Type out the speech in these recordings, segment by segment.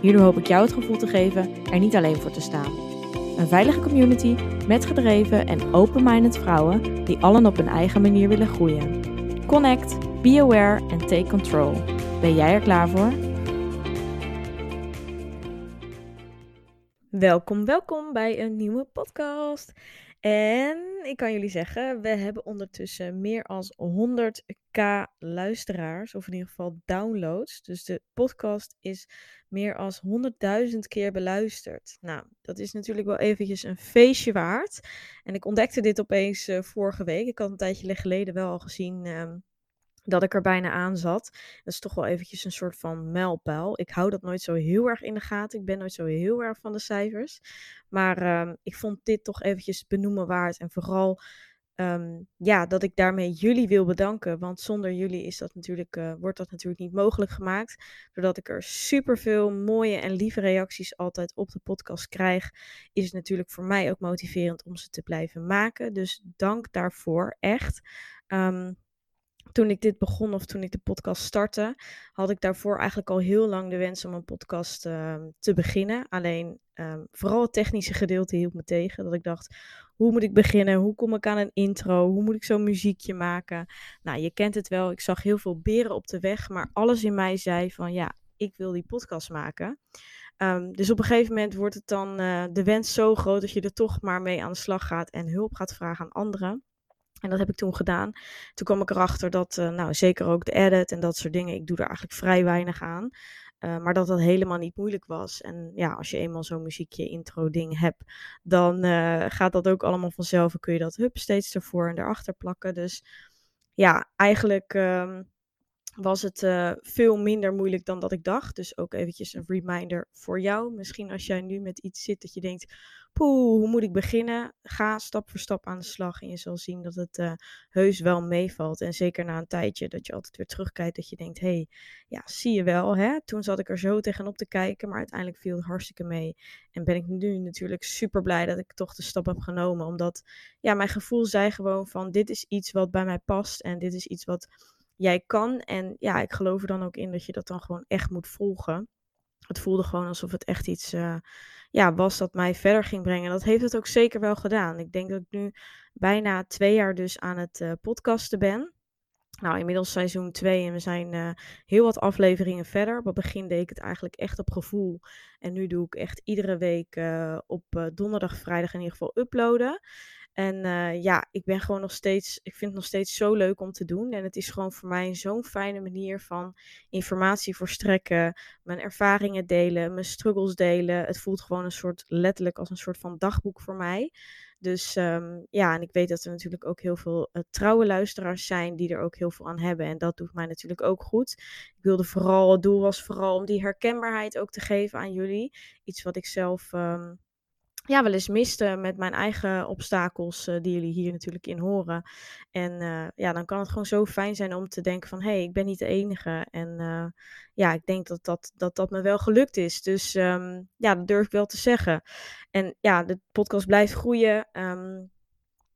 Hierdoor hoop ik jou het gevoel te geven er niet alleen voor te staan. Een veilige community met gedreven en open-minded vrouwen die allen op hun eigen manier willen groeien. Connect, be aware en take control. Ben jij er klaar voor? Welkom, welkom bij een nieuwe podcast. En ik kan jullie zeggen, we hebben ondertussen meer dan 100k luisteraars, of in ieder geval downloads. Dus de podcast is meer dan 100.000 keer beluisterd. Nou, dat is natuurlijk wel eventjes een feestje waard. En ik ontdekte dit opeens uh, vorige week. Ik had een tijdje geleden wel al gezien um, dat ik er bijna aan zat. Dat is toch wel eventjes een soort van mijlpaal. Ik hou dat nooit zo heel erg in de gaten. Ik ben nooit zo heel erg van de cijfers. Maar um, ik vond dit toch eventjes benoemen waard. En vooral um, ja, dat ik daarmee jullie wil bedanken. Want zonder jullie is dat natuurlijk, uh, wordt dat natuurlijk niet mogelijk gemaakt. Doordat ik er superveel mooie en lieve reacties altijd op de podcast krijg, is het natuurlijk voor mij ook motiverend om ze te blijven maken. Dus dank daarvoor, echt. Um, toen ik dit begon of toen ik de podcast startte, had ik daarvoor eigenlijk al heel lang de wens om een podcast uh, te beginnen. Alleen um, vooral het technische gedeelte hield me tegen. Dat ik dacht, hoe moet ik beginnen? Hoe kom ik aan een intro? Hoe moet ik zo'n muziekje maken? Nou, je kent het wel. Ik zag heel veel beren op de weg, maar alles in mij zei van ja, ik wil die podcast maken. Um, dus op een gegeven moment wordt het dan uh, de wens zo groot dat je er toch maar mee aan de slag gaat en hulp gaat vragen aan anderen. En dat heb ik toen gedaan. Toen kwam ik erachter dat, uh, nou zeker ook de edit en dat soort dingen, ik doe er eigenlijk vrij weinig aan. Uh, maar dat dat helemaal niet moeilijk was. En ja, als je eenmaal zo'n muziekje intro ding hebt, dan uh, gaat dat ook allemaal vanzelf. En kun je dat hup steeds ervoor en erachter plakken. Dus ja, eigenlijk um, was het uh, veel minder moeilijk dan dat ik dacht. Dus ook eventjes een reminder voor jou. Misschien als jij nu met iets zit dat je denkt, poeh, hoe moet ik beginnen? Ga stap voor stap aan de slag en je zal zien dat het uh, heus wel meevalt. En zeker na een tijdje dat je altijd weer terugkijkt, dat je denkt, hey, ja, zie je wel, hè? Toen zat ik er zo tegenop te kijken, maar uiteindelijk viel het hartstikke mee. En ben ik nu natuurlijk super blij dat ik toch de stap heb genomen, omdat, ja, mijn gevoel zei gewoon van, dit is iets wat bij mij past en dit is iets wat jij kan. En ja, ik geloof er dan ook in dat je dat dan gewoon echt moet volgen. Het voelde gewoon alsof het echt iets uh, ja, was dat mij verder ging brengen. En dat heeft het ook zeker wel gedaan. Ik denk dat ik nu bijna twee jaar dus aan het uh, podcasten ben. Nou, inmiddels seizoen 2 en we zijn uh, heel wat afleveringen verder. Op het begin deed ik het eigenlijk echt op gevoel. En nu doe ik echt iedere week op donderdag, vrijdag in ieder geval uploaden. En uh, ja, ik ben gewoon nog steeds, ik vind het nog steeds zo leuk om te doen. En het is gewoon voor mij zo'n fijne manier van informatie verstrekken, mijn ervaringen delen, mijn struggles delen. Het voelt gewoon een soort, letterlijk als een soort van dagboek voor mij. Dus um, ja, en ik weet dat er natuurlijk ook heel veel uh, trouwe luisteraars zijn die er ook heel veel aan hebben. En dat doet mij natuurlijk ook goed. Ik wilde vooral, het doel was vooral om die herkenbaarheid ook te geven aan jullie. Iets wat ik zelf um, ja, wel eens miste met mijn eigen obstakels, uh, die jullie hier natuurlijk in horen. En uh, ja, dan kan het gewoon zo fijn zijn om te denken van, hé, hey, ik ben niet de enige. En uh, ja, ik denk dat dat, dat dat me wel gelukt is. Dus um, ja, dat durf ik wel te zeggen. En ja, de podcast blijft groeien. Um,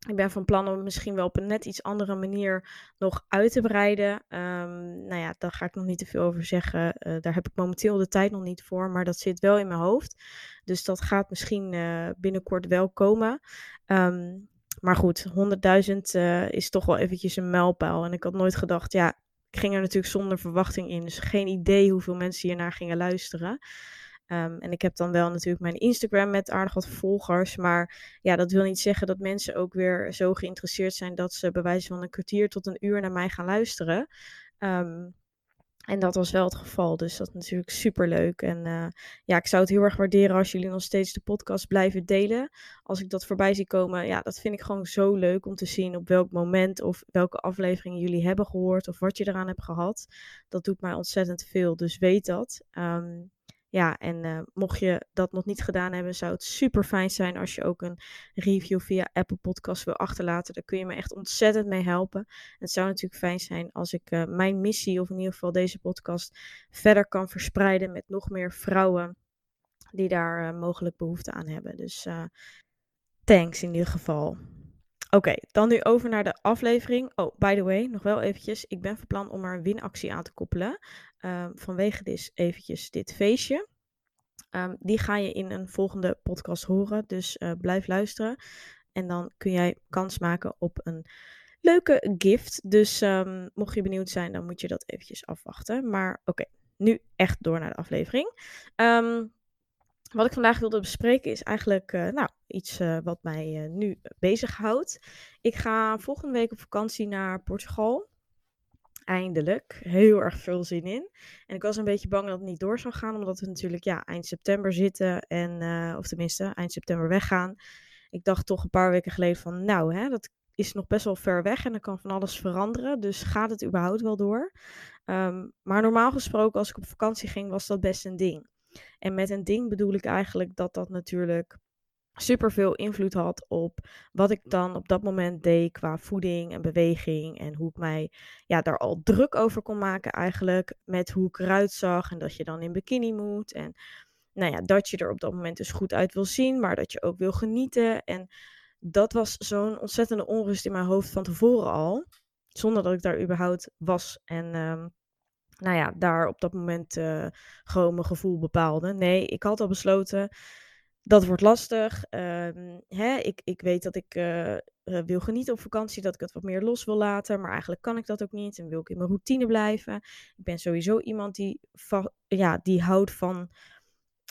ik ben van plan om misschien wel op een net iets andere manier nog uit te breiden. Um, nou ja, daar ga ik nog niet te veel over zeggen. Uh, daar heb ik momenteel de tijd nog niet voor, maar dat zit wel in mijn hoofd. Dus dat gaat misschien uh, binnenkort wel komen. Um, maar goed, 100.000 uh, is toch wel eventjes een mijlpaal. En ik had nooit gedacht, ja, ik ging er natuurlijk zonder verwachting in. Dus geen idee hoeveel mensen hiernaar gingen luisteren. Um, en ik heb dan wel natuurlijk mijn Instagram met aardig wat volgers. Maar ja, dat wil niet zeggen dat mensen ook weer zo geïnteresseerd zijn dat ze bij wijze van een kwartier tot een uur naar mij gaan luisteren. Um, en dat was wel het geval. Dus dat is natuurlijk super leuk. En uh, ja, ik zou het heel erg waarderen als jullie nog steeds de podcast blijven delen. Als ik dat voorbij zie komen, ja, dat vind ik gewoon zo leuk om te zien op welk moment of welke afleveringen jullie hebben gehoord of wat je eraan hebt gehad. Dat doet mij ontzettend veel. Dus weet dat. Um, Ja, en uh, mocht je dat nog niet gedaan hebben, zou het super fijn zijn als je ook een review via Apple Podcast wil achterlaten. Daar kun je me echt ontzettend mee helpen. het zou natuurlijk fijn zijn als ik uh, mijn missie, of in ieder geval deze podcast, verder kan verspreiden met nog meer vrouwen die daar uh, mogelijk behoefte aan hebben. Dus thanks in ieder geval. Oké, dan nu over naar de aflevering. Oh, by the way, nog wel eventjes. Ik ben van plan om er een winactie aan te koppelen. Um, vanwege dus eventjes dit feestje. Um, die ga je in een volgende podcast horen. Dus uh, blijf luisteren. En dan kun jij kans maken op een leuke gift. Dus um, mocht je benieuwd zijn, dan moet je dat eventjes afwachten. Maar oké, nu echt door naar de aflevering. Um, wat ik vandaag wilde bespreken is eigenlijk uh, nou, iets uh, wat mij uh, nu bezighoudt. Ik ga volgende week op vakantie naar Portugal. Eindelijk. Heel erg veel zin in. En ik was een beetje bang dat het niet door zou gaan, omdat we natuurlijk ja, eind september zitten. En, of tenminste, eind september weggaan. Ik dacht toch een paar weken geleden van, nou, hè, dat is nog best wel ver weg en er kan van alles veranderen. Dus gaat het überhaupt wel door? Um, maar normaal gesproken, als ik op vakantie ging, was dat best een ding. En met een ding bedoel ik eigenlijk dat dat natuurlijk super veel invloed had op wat ik dan op dat moment deed qua voeding en beweging. En hoe ik mij ja, daar al druk over kon maken eigenlijk. Met hoe ik eruit zag en dat je dan in bikini moet. En nou ja, dat je er op dat moment dus goed uit wil zien, maar dat je ook wil genieten. En dat was zo'n ontzettende onrust in mijn hoofd van tevoren al. Zonder dat ik daar überhaupt was. En um, nou ja, daar op dat moment uh, gewoon mijn gevoel bepaalde. Nee, ik had al besloten, dat wordt lastig. Um, hè, ik, ik weet dat ik uh, wil genieten op vakantie, dat ik het wat meer los wil laten, maar eigenlijk kan ik dat ook niet en wil ik in mijn routine blijven. Ik ben sowieso iemand die, ja, die houdt van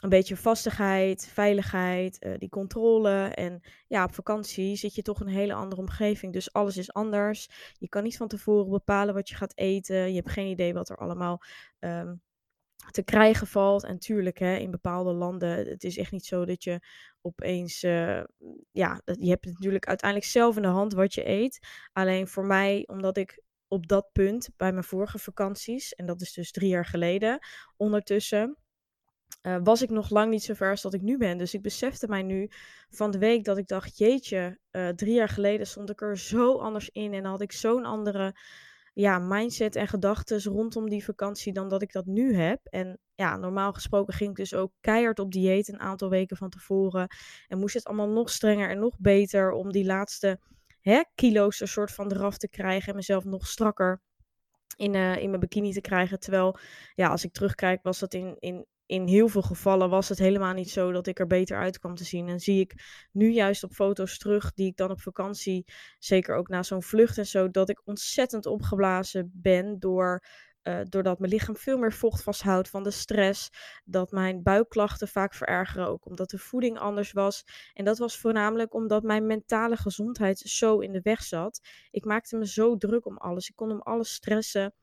een beetje vastigheid, veiligheid, uh, die controle. En ja, op vakantie zit je toch een hele andere omgeving. Dus alles is anders. Je kan niet van tevoren bepalen wat je gaat eten. Je hebt geen idee wat er allemaal um, te krijgen valt. En tuurlijk, hè, in bepaalde landen, het is echt niet zo dat je opeens, uh, ja, je hebt natuurlijk uiteindelijk zelf in de hand wat je eet. Alleen voor mij, omdat ik op dat punt bij mijn vorige vakanties, en dat is dus drie jaar geleden, ondertussen uh, was ik nog lang niet zo ver als dat ik nu ben. Dus ik besefte mij nu van de week dat ik dacht, jeetje, uh, drie jaar geleden stond ik er zo anders in en had ik zo'n andere ja, mindset en gedachten rondom die vakantie dan dat ik dat nu heb. En ja, normaal gesproken ging ik dus ook keihard op dieet een aantal weken van tevoren. En moest het allemaal nog strenger en nog beter om die laatste hè, kilo's er soort van eraf te krijgen en mezelf nog strakker in, uh, in mijn bikini te krijgen. Terwijl, ja, als ik terugkijk, was dat in, in in heel veel gevallen was het helemaal niet zo dat ik er beter uit kwam te zien. En zie ik nu juist op foto's terug, die ik dan op vakantie, zeker ook na zo'n vlucht en zo, dat ik ontzettend opgeblazen ben door. Uh, doordat mijn lichaam veel meer vocht vasthoudt van de stress. Dat mijn buikklachten vaak verergeren, ook omdat de voeding anders was. En dat was voornamelijk omdat mijn mentale gezondheid zo in de weg zat. Ik maakte me zo druk om alles. Ik kon om alles stressen.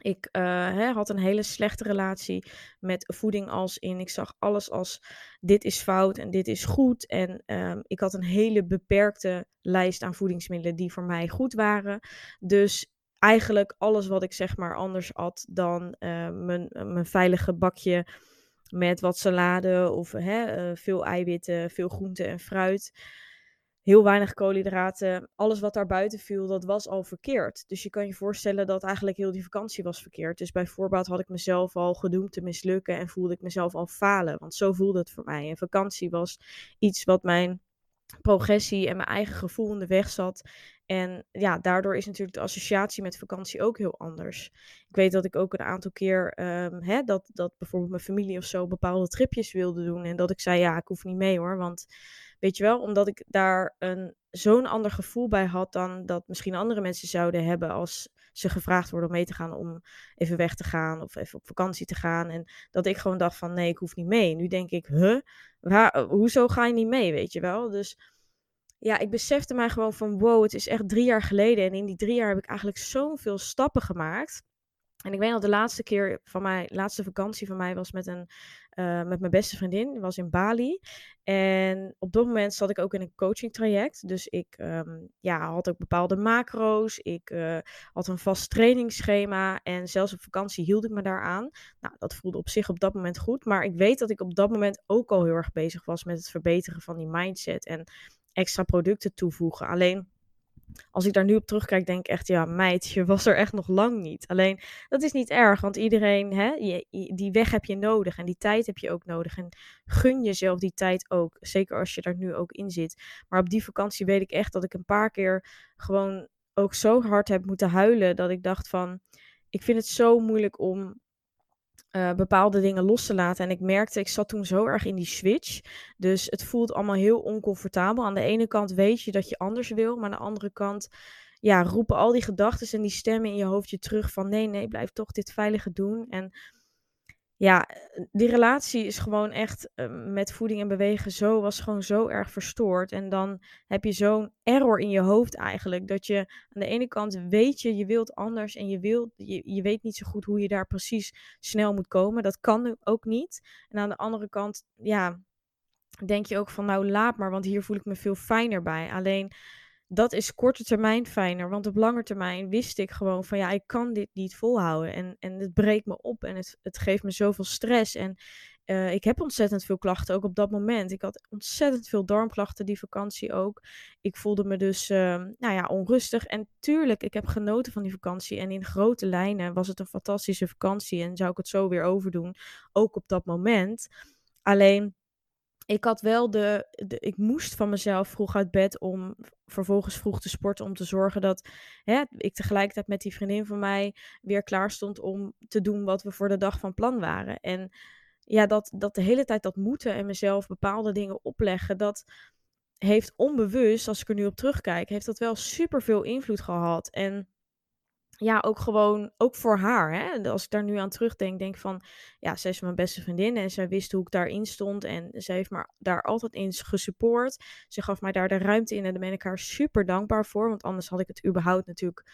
Ik hè, had een hele slechte relatie met voeding als in. Ik zag alles als dit is fout en dit is goed. En um, ik had een hele beperkte lijst aan voedingsmiddelen die voor mij goed waren. Dus eigenlijk alles wat ik zeg maar anders at dan uh, mijn, mijn veilige bakje met wat salade of veel eiwitten, veel groente en fruit heel weinig koolhydraten. Alles wat daar buiten viel, dat was al verkeerd. Dus je kan je voorstellen dat eigenlijk heel die vakantie was verkeerd. Dus bij voorbaat had ik mezelf al gedoemd te mislukken en voelde ik mezelf al falen. Want zo voelde het voor mij. En vakantie was iets wat mijn progressie en mijn eigen gevoel in de weg zat. En ja, daardoor is natuurlijk de associatie met vakantie ook heel anders. Ik weet dat ik ook een aantal keer, um, hè, dat, dat bijvoorbeeld mijn familie of zo bepaalde tripjes wilde doen. En dat ik zei, ja, ik hoef niet mee hoor, want Weet je wel, omdat ik daar een, zo'n ander gevoel bij had dan dat misschien andere mensen zouden hebben als ze gevraagd worden om mee te gaan om even weg te gaan of even op vakantie te gaan. En dat ik gewoon dacht van nee, ik hoef niet mee. Nu denk ik, huh, waar, hoezo ga je niet mee, weet je wel? Dus ja, ik besefte mij gewoon van wow, het is echt drie jaar geleden. En in die drie jaar heb ik eigenlijk zoveel stappen gemaakt. En ik weet nog, de laatste keer van mij, laatste vakantie van mij was met, een, uh, met mijn beste vriendin. Dat was in Bali. En op dat moment zat ik ook in een coaching traject. Dus ik um, ja, had ook bepaalde macro's. Ik uh, had een vast trainingsschema. En zelfs op vakantie hield ik me daaraan. Nou, dat voelde op zich op dat moment goed. Maar ik weet dat ik op dat moment ook al heel erg bezig was met het verbeteren van die mindset. En extra producten toevoegen. Alleen als ik daar nu op terugkijk, denk ik echt, ja, meid, je was er echt nog lang niet. Alleen, dat is niet erg, want iedereen, hè, die weg heb je nodig en die tijd heb je ook nodig. En gun jezelf die tijd ook, zeker als je daar nu ook in zit. Maar op die vakantie weet ik echt dat ik een paar keer gewoon ook zo hard heb moeten huilen, dat ik dacht van, ik vind het zo moeilijk om uh, bepaalde dingen los te laten. En ik merkte, ik zat toen zo erg in die switch. Dus het voelt allemaal heel oncomfortabel. Aan de ene kant weet je dat je anders wil, maar aan de andere kant ja, roepen al die gedachten en die stemmen in je hoofd je terug van nee, nee, blijf toch dit veilige doen. En ja, die relatie is gewoon echt uh, met voeding en bewegen zo, was gewoon zo erg verstoord. En dan heb je zo'n error in je hoofd eigenlijk. Dat je aan de ene kant weet je, je wilt anders en je, wilt, je, je weet niet zo goed hoe je daar precies snel moet komen. Dat kan ook niet. En aan de andere kant, ja, denk je ook van nou laat maar, want hier voel ik me veel fijner bij. Alleen dat is korte termijn fijner. Want op lange termijn wist ik gewoon van ja, ik kan dit niet volhouden. En, en het breekt me op en het, het geeft me zoveel stress. En uh, ik heb ontzettend veel klachten, ook op dat moment. Ik had ontzettend veel darmklachten die vakantie ook. Ik voelde me dus, uh, nou ja, onrustig. En tuurlijk, ik heb genoten van die vakantie. En in grote lijnen was het een fantastische vakantie. En zou ik het zo weer overdoen, ook op dat moment. Alleen ik had wel de, Ik moest van mezelf vroeg uit bed om vervolgens vroeg te sporten. Om te zorgen dat hè, ik tegelijkertijd met die vriendin van mij weer klaar stond om te doen wat we voor de dag van plan waren. En ja, dat, dat de hele tijd dat moeten en mezelf bepaalde dingen opleggen, dat heeft onbewust, als ik er nu op terugkijk, heeft dat wel super veel invloed gehad. En ja, ook gewoon, ook voor haar. Hè? Als ik daar nu aan terugdenk, denk van, ja, zij is mijn beste vriendin en zij wist hoe ik daarin stond en ze heeft me daar altijd in gesupport. Ze gaf mij daar de ruimte in en daar ben ik haar super dankbaar voor, want anders had ik het überhaupt natuurlijk,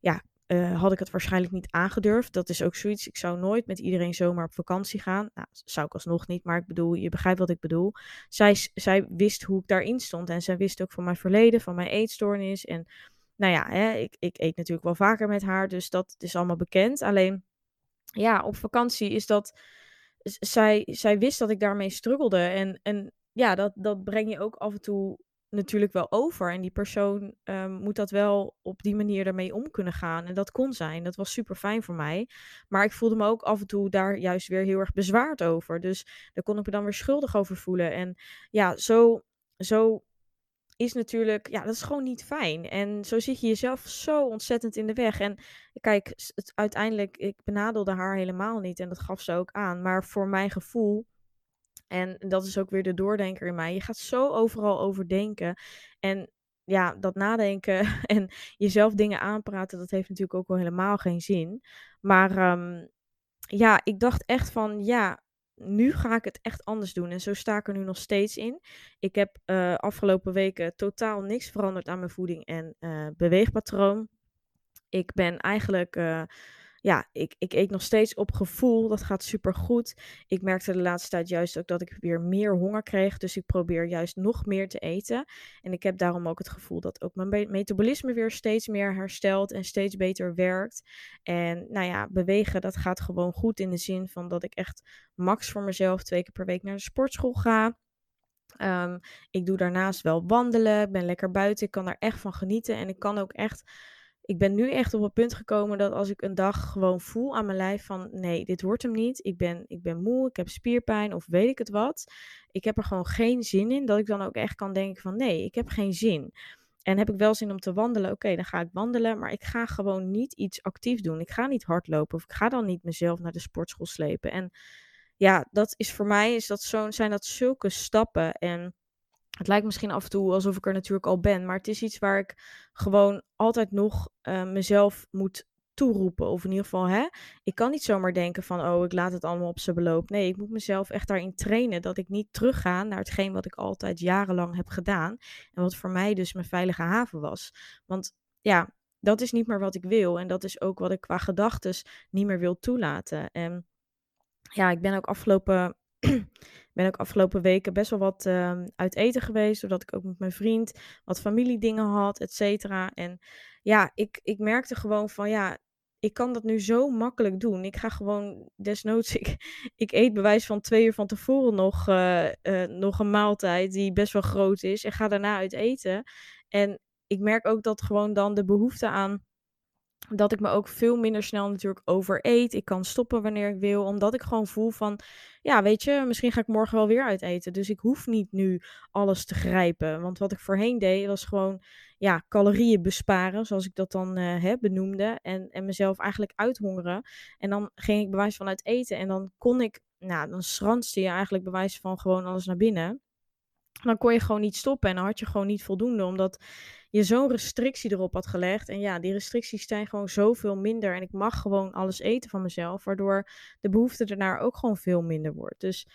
ja, uh, had ik het waarschijnlijk niet aangedurfd. Dat is ook zoiets, ik zou nooit met iedereen zomaar op vakantie gaan. Nou, zou ik alsnog niet, maar ik bedoel, je begrijpt wat ik bedoel. Zij, zij wist hoe ik daarin stond en zij wist ook van mijn verleden, van mijn eetstoornis en nou ja, hè, ik, ik eet natuurlijk wel vaker met haar, dus dat is allemaal bekend. Alleen, ja, op vakantie is dat. Zij, zij wist dat ik daarmee struggelde. En, en ja, dat, dat breng je ook af en toe natuurlijk wel over. En die persoon um, moet dat wel op die manier ermee om kunnen gaan. En dat kon zijn. Dat was super fijn voor mij. Maar ik voelde me ook af en toe daar juist weer heel erg bezwaard over. Dus daar kon ik me dan weer schuldig over voelen. En ja, zo, zo is natuurlijk, ja, dat is gewoon niet fijn. En zo zit je jezelf zo ontzettend in de weg. En kijk, het, uiteindelijk, ik benadelde haar helemaal niet en dat gaf ze ook aan. Maar voor mijn gevoel, en dat is ook weer de doordenker in mij, je gaat zo overal over denken. En ja, dat nadenken en jezelf dingen aanpraten, dat heeft natuurlijk ook wel helemaal geen zin. Maar um, ja, ik dacht echt van, ja, nu ga ik het echt anders doen. En zo sta ik er nu nog steeds in. Ik heb uh, afgelopen weken totaal niks veranderd aan mijn voeding en uh, beweegpatroon. Ik ben eigenlijk uh, ja, ik, ik eet nog steeds op gevoel. Dat gaat super goed. Ik merkte de laatste tijd juist ook dat ik weer meer honger kreeg. Dus ik probeer juist nog meer te eten. En ik heb daarom ook het gevoel dat ook mijn metabolisme weer steeds meer herstelt en steeds beter werkt. En nou ja, bewegen, dat gaat gewoon goed in de zin van dat ik echt max voor mezelf twee keer per week naar de sportschool ga. Um, ik doe daarnaast wel wandelen. Ik ben lekker buiten. Ik kan daar echt van genieten. En ik kan ook echt ik ben nu echt op het punt gekomen dat als ik een dag gewoon voel aan mijn lijf van nee, dit wordt hem niet. Ik ben, ik ben moe, ik heb spierpijn of weet ik het wat. Ik heb er gewoon geen zin in. Dat ik dan ook echt kan denken van nee, ik heb geen zin. En heb ik wel zin om te wandelen? Oké, dan ga ik wandelen. Maar ik ga gewoon niet iets actief doen. Ik ga niet hardlopen of ik ga dan niet mezelf naar de sportschool slepen. En ja, dat is voor mij is dat zo, zijn dat zulke stappen. En het lijkt misschien af en toe alsof ik er natuurlijk al ben, maar het is iets waar ik gewoon altijd nog uh, mezelf moet toeroepen. Of in ieder geval, hè, ik kan niet zomaar denken van, oh, ik laat het allemaal op zijn beloop. Nee, ik moet mezelf echt daarin trainen dat ik niet terugga naar hetgeen wat ik altijd jarenlang heb gedaan. En wat voor mij dus mijn veilige haven was. Want ja, dat is niet meer wat ik wil. En dat is ook wat ik qua gedachten niet meer wil toelaten. En ja, ik ben ook afgelopen, ben ook afgelopen weken best wel wat um, uit eten geweest. Doordat ik ook met mijn vriend wat familiedingen had, et cetera. En ja, ik, ik merkte gewoon van ja, ik kan dat nu zo makkelijk doen. Ik ga gewoon desnoods, ik, ik eet bewijs van twee uur van tevoren nog, uh, uh, nog een maaltijd die best wel groot is. En ga daarna uit eten. En ik merk ook dat gewoon dan de behoefte aan dat ik me ook veel minder snel natuurlijk overeet. Ik kan stoppen wanneer ik wil, omdat ik gewoon voel van, ja, weet je, misschien ga ik morgen wel weer uit eten. Dus ik hoef niet nu alles te grijpen. Want wat ik voorheen deed, was gewoon, ja, calorieën besparen, zoals ik dat dan uh, benoemde. En, en mezelf eigenlijk uithongeren. En dan ging ik bewijs van uit eten. En dan kon ik, nou, dan schranste je eigenlijk bewijs van gewoon alles naar binnen. Dan kon je gewoon niet stoppen en dan had je gewoon niet voldoende, omdat je zo'n restrictie erop had gelegd. En ja, die restricties zijn gewoon zoveel minder. En ik mag gewoon alles eten van mezelf, waardoor de behoefte ernaar ook gewoon veel minder wordt. Dus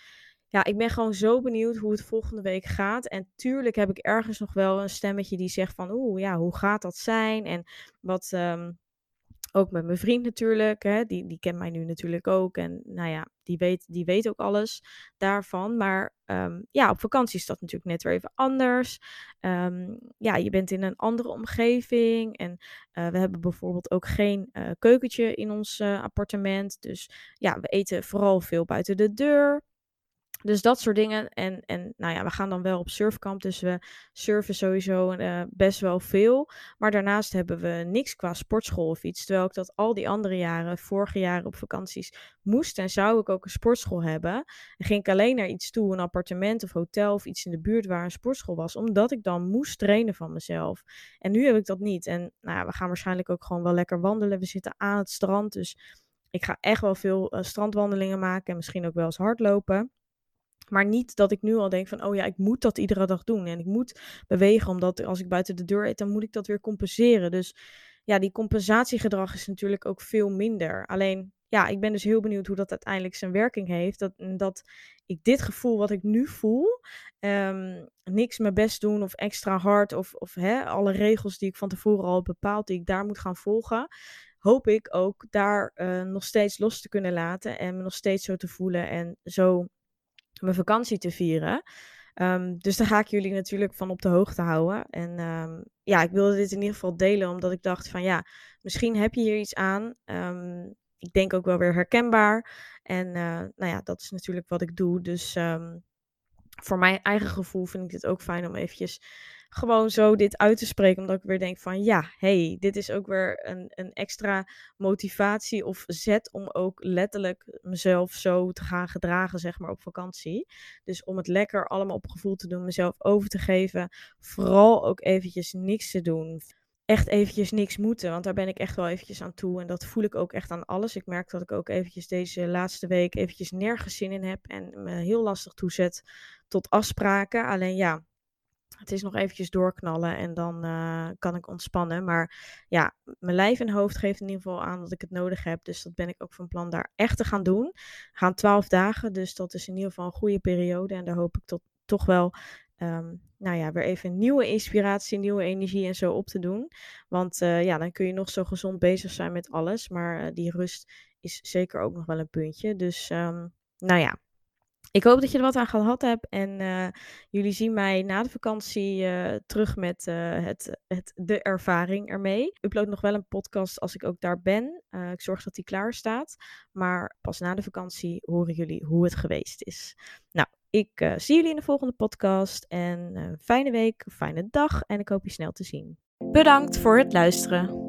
ja, ik ben gewoon zo benieuwd hoe het volgende week gaat. En tuurlijk heb ik ergens nog wel een stemmetje die zegt van, oeh, ja, hoe gaat dat zijn? En wat, um, ook met mijn vriend natuurlijk. Hè, die, die kent mij nu natuurlijk ook. En nou ja, die weet, die weet ook alles daarvan. Maar um, ja, op vakantie is dat natuurlijk net weer even anders. Um, ja, je bent in een andere omgeving. En uh, we hebben bijvoorbeeld ook geen uh, keukentje in ons uh, appartement. Dus ja, we eten vooral veel buiten de deur. Dus dat soort dingen. En, en nou ja, we gaan dan wel op surfkamp. Dus we surfen sowieso uh, best wel veel. Maar daarnaast hebben we niks qua sportschool of iets. Terwijl ik dat al die andere jaren, vorige jaren op vakanties, moest en zou ik ook een sportschool hebben. En ging ik alleen naar iets toe, een appartement of hotel of iets in de buurt waar een sportschool was. Omdat ik dan moest trainen van mezelf. En nu heb ik dat niet. En nou ja, we gaan waarschijnlijk ook gewoon wel lekker wandelen. We zitten aan het strand. Dus ik ga echt wel veel uh, strandwandelingen maken. En misschien ook wel eens hardlopen. Maar niet dat ik nu al denk van, oh ja, ik moet dat iedere dag doen. En ik moet bewegen, omdat als ik buiten de deur eet, dan moet ik dat weer compenseren. Dus ja, die compensatiegedrag is natuurlijk ook veel minder. Alleen, ja, ik ben dus heel benieuwd hoe dat uiteindelijk zijn werking heeft. Dat, dat ik dit gevoel wat ik nu voel, um, niks mijn best doen of extra hard of, of hè, alle regels die ik van tevoren al bepaald, die ik daar moet gaan volgen, hoop ik ook daar uh, nog steeds los te kunnen laten en me nog steeds zo te voelen en zo mijn vakantie te vieren. Um, dus daar ga ik jullie natuurlijk van op de hoogte houden. En um, ja, ik wilde dit in ieder geval delen, omdat ik dacht van ja, misschien heb je hier iets aan. Um, ik denk ook wel weer herkenbaar. En uh, nou ja, dat is natuurlijk wat ik doe. Dus voor mijn eigen gevoel vind ik het ook fijn om eventjes gewoon zo dit uit te spreken. Omdat ik weer denk van ja, hey, dit is ook weer een, een extra motivatie of zet om ook letterlijk mezelf zo te gaan gedragen, zeg maar, op vakantie. Dus om het lekker allemaal op gevoel te doen, mezelf over te geven. Vooral ook eventjes niks te doen echt eventjes niks moeten. Want daar ben ik echt wel eventjes aan toe. En dat voel ik ook echt aan alles. Ik merk dat ik ook eventjes deze laatste week eventjes nergens zin in heb. En me heel lastig toezet tot afspraken. Alleen ja, het is nog eventjes doorknallen en dan uh, kan ik ontspannen. Maar ja, mijn lijf en hoofd geeft in ieder geval aan dat ik het nodig heb. Dus dat ben ik ook van plan daar echt te gaan doen. Gaan twaalf dagen, dus dat is in ieder geval een goede periode. En daar hoop ik tot, toch wel um, nou ja, weer even nieuwe inspiratie, nieuwe energie en zo op te doen. Want uh, ja, dan kun je nog zo gezond bezig zijn met alles. Maar uh, die rust is zeker ook nog wel een puntje. Dus um, nou ja, ik hoop dat je er wat aan gehad hebt. En uh, jullie zien mij na de vakantie uh, terug met uh, het, het, de ervaring ermee. Ik upload nog wel een podcast als ik ook daar ben. ik zorg dat die klaar staat. Maar pas na de vakantie horen jullie hoe het geweest is. Nou, ik zie jullie in de volgende podcast. En fijne week, fijne dag. En ik hoop je snel te zien. Bedankt voor het luisteren.